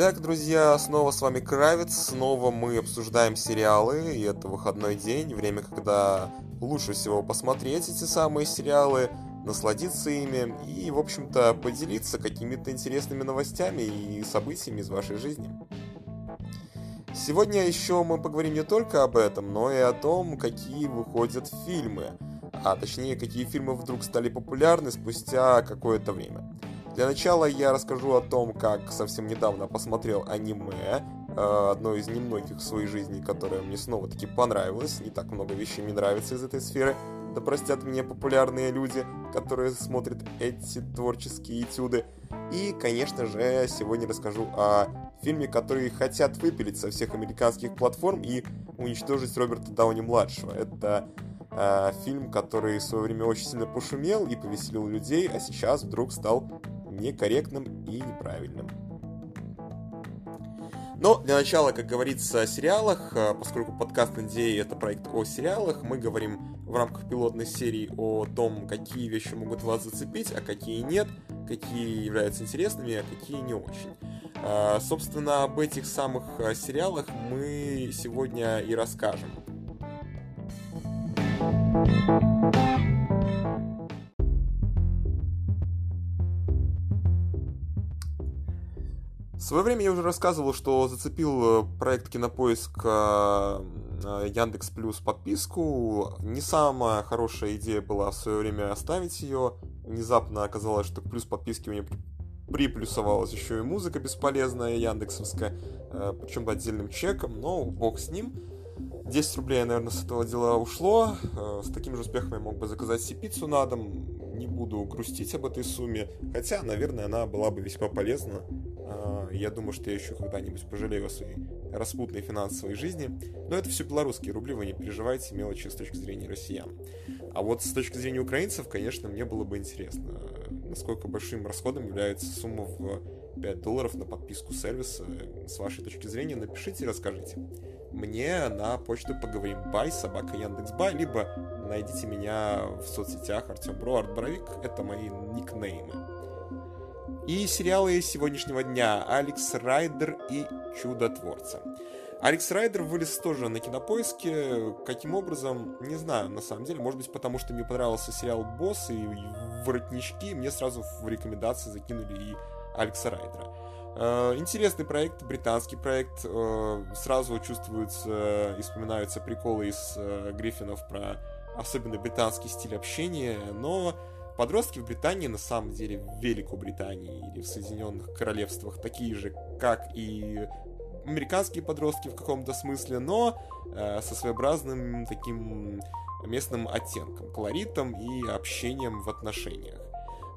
Итак, друзья, снова с вами Кравец, снова мы обсуждаем сериалы, и это выходной день, время, когда лучше всего посмотреть эти самые сериалы, насладиться ими и, в общем-то, поделиться какими-то интересными новостями и событиями из вашей жизни. Сегодня еще мы поговорим не только об этом, но и о том, какие выходят фильмы, а точнее, какие фильмы вдруг стали популярны спустя какое-то время. Для начала я расскажу о том, как совсем недавно посмотрел аниме, э, одно из немногих в своей жизни, которое мне снова-таки понравилось. Не так много вещей мне нравится из этой сферы. Да простят меня популярные люди, которые смотрят эти творческие этюды. И, конечно же, сегодня расскажу о фильме, который хотят выпилить со всех американских платформ и уничтожить Роберта Дауни-младшего. Это э, фильм, который в свое время очень сильно пошумел и повеселил людей, а сейчас вдруг стал некорректным и неправильным. Но для начала, как говорится, о сериалах, а, поскольку подкаст NDA это проект о сериалах, мы говорим в рамках пилотной серии о том, какие вещи могут вас зацепить, а какие нет, какие являются интересными, а какие не очень. А, собственно, об этих самых а, сериалах мы сегодня и расскажем. В свое время я уже рассказывал, что зацепил э, проект Кинопоиск э, э, Яндекс Плюс подписку. Не самая хорошая идея была в свое время оставить ее. Внезапно оказалось, что плюс подписке у меня приплюсовалась еще и музыка бесполезная яндексовская, причем отдельным чеком, но бог с ним. 10 рублей, наверное, с этого дела ушло. С таким же успехом я мог бы заказать себе пиццу на дом. Не буду грустить об этой сумме. Хотя, наверное, она была бы весьма полезна я думаю, что я еще когда-нибудь пожалею о своей распутной финансовой жизни. Но это все белорусские рубли, вы не переживайте, мелочи с точки зрения россиян. А вот с точки зрения украинцев, конечно, мне было бы интересно, насколько большим расходом является сумма в 5 долларов на подписку сервиса. С вашей точки зрения напишите и расскажите. Мне на почту поговорим бай, собака Яндекс.Бай, либо найдите меня в соцсетях Артем Бро, Артборовик, это мои никнеймы. И сериалы сегодняшнего дня «Алекс Райдер» и «Чудотворца». Алекс Райдер вылез тоже на кинопоиске. Каким образом, не знаю, на самом деле. Может быть, потому что мне понравился сериал «Босс» и «Воротнички». Мне сразу в рекомендации закинули и Алекса Райдера. Э, интересный проект, британский проект. Э, сразу чувствуются и вспоминаются приколы из э, Гриффинов про особенно британский стиль общения, но Подростки в Британии, на самом деле, в Великобритании или в Соединенных Королевствах такие же, как и американские подростки в каком-то смысле, но э, со своеобразным таким местным оттенком, колоритом и общением в отношениях.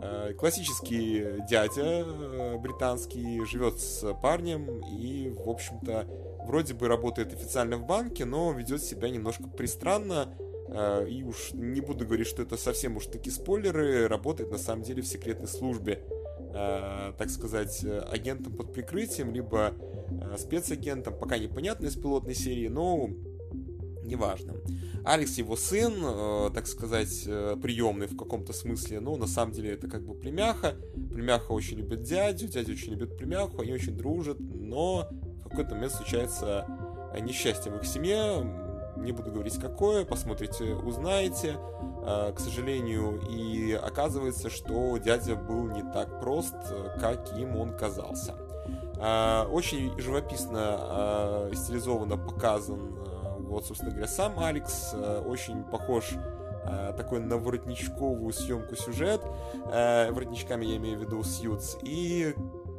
Э, классический дядя э, британский живет с парнем и, в общем-то, вроде бы работает официально в банке, но ведет себя немножко пристранно, и уж не буду говорить, что это совсем уж такие спойлеры, работает на самом деле в секретной службе, а, так сказать, агентом под прикрытием, либо а, спецагентом, пока непонятно из пилотной серии, но неважно. Алекс его сын, так сказать, приемный в каком-то смысле, но на самом деле это как бы племяха. Племяха очень любит дядю, дядя очень любит племяху, они очень дружат, но в какой-то момент случается несчастье в их семье, не буду говорить какое, посмотрите, узнаете. А, к сожалению, и оказывается, что дядя был не так прост, каким он казался. А, очень живописно а, стилизованно показан, вот, собственно говоря, сам Алекс, очень похож такой на воротничковую съемку сюжет, воротничками я имею в виду Сьюз, и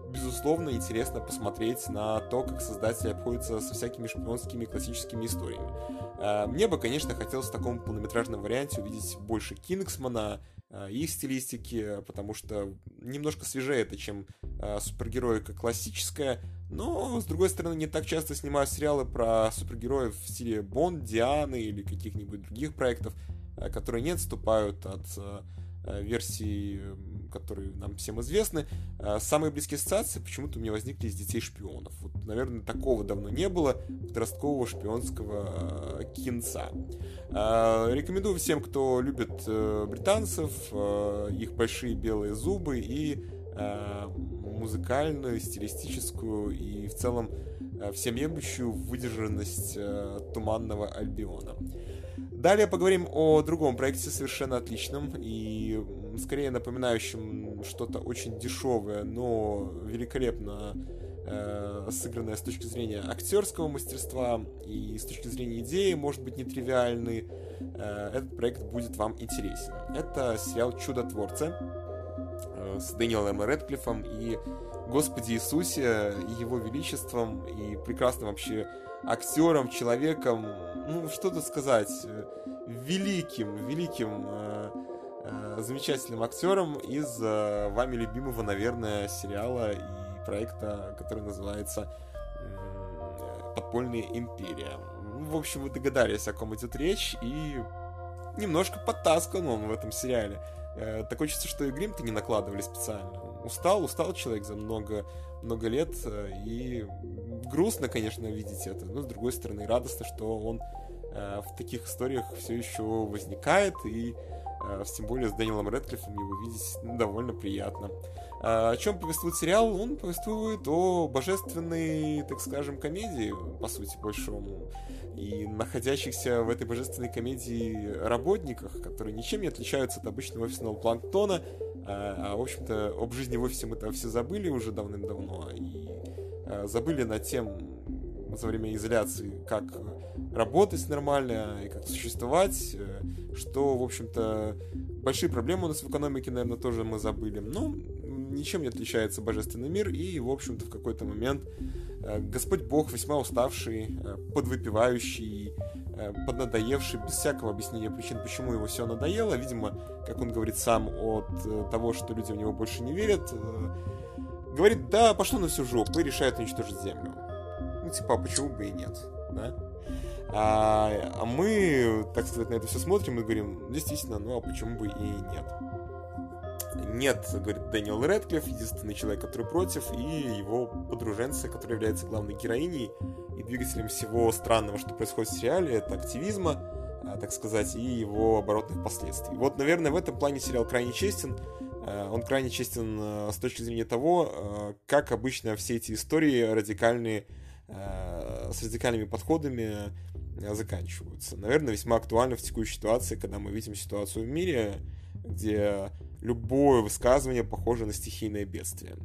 безусловно, интересно посмотреть на то, как создатели обходятся со всякими шпионскими классическими историями. А, мне бы, конечно, хотелось в таком полнометражном варианте увидеть больше Кингсмана, а, их стилистики, потому что немножко свежее это, чем а, супергероика классическая, но, с другой стороны, не так часто снимают сериалы про супергероев в стиле Бонд, Дианы или каких-нибудь других проектов, которые не отступают от версии которые нам всем известны. А, самые близкие ассоциации почему-то у меня возникли из детей шпионов. Вот, наверное, такого давно не было подросткового шпионского а, кинца. А, рекомендую всем, кто любит э, британцев, их большие белые зубы и музыкальную, стилистическую и в целом всеобъемлющую выдержанность Туманного Альбиона. Далее поговорим о другом проекте, совершенно отличном и скорее напоминающем что-то очень дешевое, но великолепно э, сыгранное с точки зрения актерского мастерства и с точки зрения идеи, может быть, нетривиальный. Э, этот проект будет вам интересен. Это сериал «Чудотворцы» э, с Дэниелом Редклиффом и Господи Иисусе, и Его Величеством, и прекрасным вообще актером, человеком, ну, что тут сказать, великим, великим, э, э, замечательным актером из э, вами любимого, наверное, сериала и проекта, который называется «Подпольная империя». В общем, вы догадались, о ком идет речь, и немножко подтаскан он в этом сериале. Э, такое чувство, что и грим-то не накладывали специально. Устал, устал человек за много, много лет, э, и грустно, конечно, видеть это, но с другой стороны радостно, что он в таких историях все еще возникает, и тем более с Дэниелом Редклиффом его видеть ну, довольно приятно. О чем повествует сериал? Он повествует о божественной, так скажем, комедии, по сути, большому, и находящихся в этой божественной комедии работниках, которые ничем не отличаются от обычного офисного планктона, а, а в общем-то, об жизни в офисе мы-то все забыли уже давным-давно, и забыли над тем за время изоляции, как работать нормально и как существовать, э, что, в общем-то, большие проблемы у нас в экономике, наверное, тоже мы забыли. Но ничем не отличается божественный мир, и, в общем-то, в какой-то момент э, Господь Бог, весьма уставший, э, подвыпивающий, поднадоевший, без всякого объяснения причин, почему его все надоело, видимо, как он говорит сам, от того, что люди в него больше не верят, говорит, да, пошло на всю жопу, и решает уничтожить Землю. Ну, типа, а почему бы и нет, да? А, а мы, так сказать, на это все смотрим и говорим, действительно, ну а почему бы и нет? Нет, говорит Дэниел Редклифф, единственный человек, который против, и его подруженца, которая является главной героиней и двигателем всего странного, что происходит в сериале, это активизма, а, так сказать, и его оборотных последствий. Вот, наверное, в этом плане сериал крайне честен. А, он крайне честен а, с точки зрения того, как обычно все эти истории радикальные, с радикальными подходами заканчиваются. Наверное, весьма актуально в текущей ситуации, когда мы видим ситуацию в мире, где любое высказывание похоже на стихийное бедствие.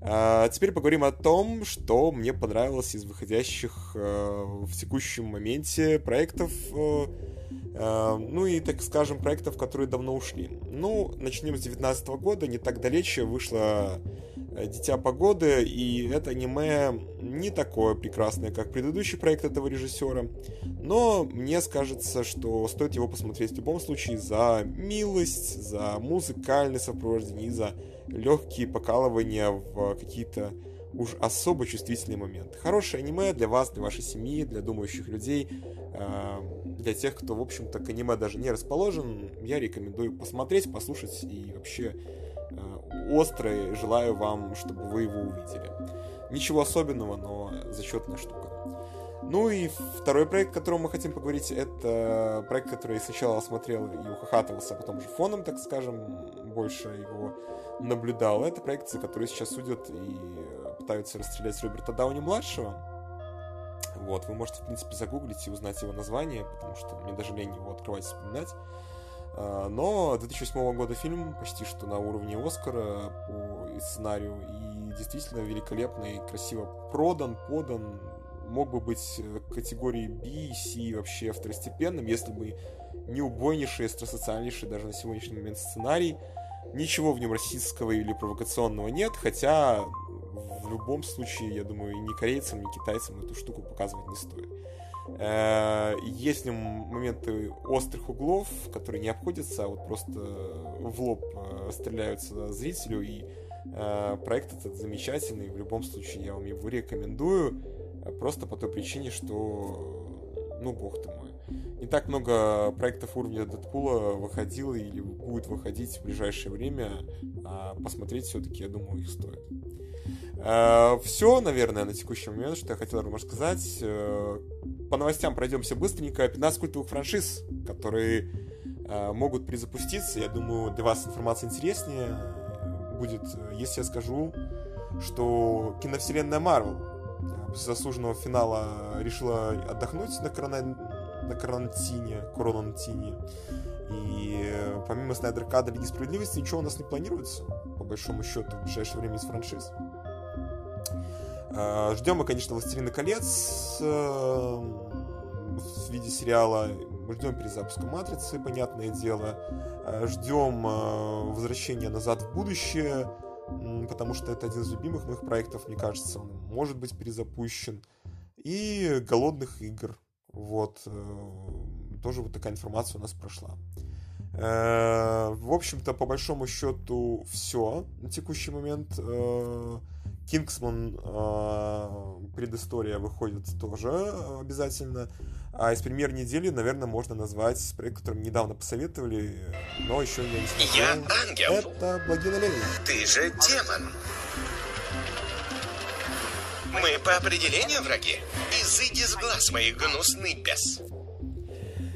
А теперь поговорим о том, что мне понравилось из выходящих э, в текущем моменте проектов, э, э, ну и, так скажем, проектов, которые давно ушли. Ну, начнем с 2019 года, не так далече вышло Э, Дитя погоды, и это аниме не такое прекрасное, как предыдущий проект этого режиссера, но мне скажется, что стоит его посмотреть в любом случае за милость, за музыкальное сопровождение за легкие покалывания в какие-то уж особо чувствительные моменты. Хорошее аниме для вас, для вашей семьи, для думающих людей, э, для тех, кто, в общем-то, к аниме даже не расположен, я рекомендую посмотреть, послушать и вообще Э, острое. Желаю вам, чтобы вы его увидели. Ничего особенного, но зачетная штука. Ну и второй проект, о котором мы хотим поговорить, это проект, который я сначала смотрел и ухахатывался, а потом же фоном, так скажем, больше его наблюдал. Это проект, за который сейчас судят и пытаются расстрелять Роберта Дауни-младшего. Вот, вы можете, в принципе, загуглить и узнать его название, потому что мне даже лень его открывать и вспоминать. А, но 2008 года фильм почти что на уровне Оскара по сценарию и действительно великолепно и красиво продан, подан. Мог бы быть категории B, C вообще второстепенным, если бы не убойнейший, остросоциальнейший даже на сегодняшний момент сценарий. Ничего в нем российского или провокационного нет, хотя в любом случае, я думаю, ни корейцам, ни китайцам эту штуку показывать не стоит. Э, есть ли моменты острых углов, которые не обходятся, а вот просто в лоб э, стреляются зрителю, и э, проект этот замечательный, в любом случае я вам его рекомендую, просто по той причине, что, ну, бог ты мой. Не так много проектов уровня Дэдпула выходило или будет выходить в ближайшее время, а посмотреть все-таки, я думаю, их стоит. Все, наверное, на текущий момент, что я хотел вам рассказать по новостям пройдемся быстренько. 15 культовых франшиз, которые э, могут перезапуститься. Я думаю, для вас информация интереснее. будет, если я скажу, что киновселенная Марвел после заслуженного финала решила отдохнуть на, корона... на карантине, коронантине. И помимо Снайдер Када Лиги Справедливости ничего у нас не планируется, по большому счету, в ближайшее время из франшиз. А, Ждем мы, конечно, «Властелина колец» в виде сериала. Ждем перезапуска «Матрицы», понятное дело. А, Ждем возвращения «Назад в будущее», потому что это один из любимых моих проектов, мне кажется, он может быть перезапущен. И «Голодных игр». Вот. Э, тоже вот такая информация у нас прошла. Э, в общем-то, по большому счету, все на текущий момент. Э, Кингсман предыстория выходит тоже обязательно. А из премьер недели, наверное, можно назвать проект, который недавно посоветовали, но еще я не смотрел. Я ангел. Это Благина Ленина. Ты же демон. Мы по определению враги. Изыди с глаз моих гнусный бес.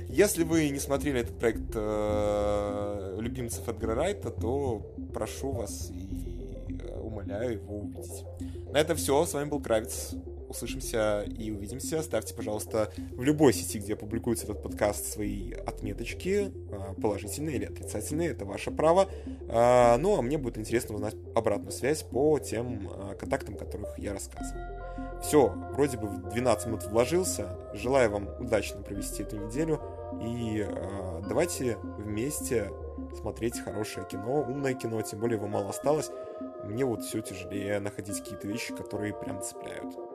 Если вы не смотрели этот проект э, любимцев Эдгара Райта, то прошу вас и э, умоляю его увидеть. На этом все. С вами был Кравец. Услышимся и увидимся. Ставьте, пожалуйста, в любой сети, где публикуется этот подкаст, свои отметочки, э, положительные или отрицательные. Это ваше право. Э, ну, а мне будет интересно узнать обратную связь по тем э, контактам, которых я рассказывал. Все, вроде бы в 12 минут вложился. Желаю вам удачно провести эту неделю. И э, давайте вместе смотреть хорошее кино, умное кино, тем более его мало осталось. Мне вот все тяжелее находить какие-то вещи, которые прям цепляют.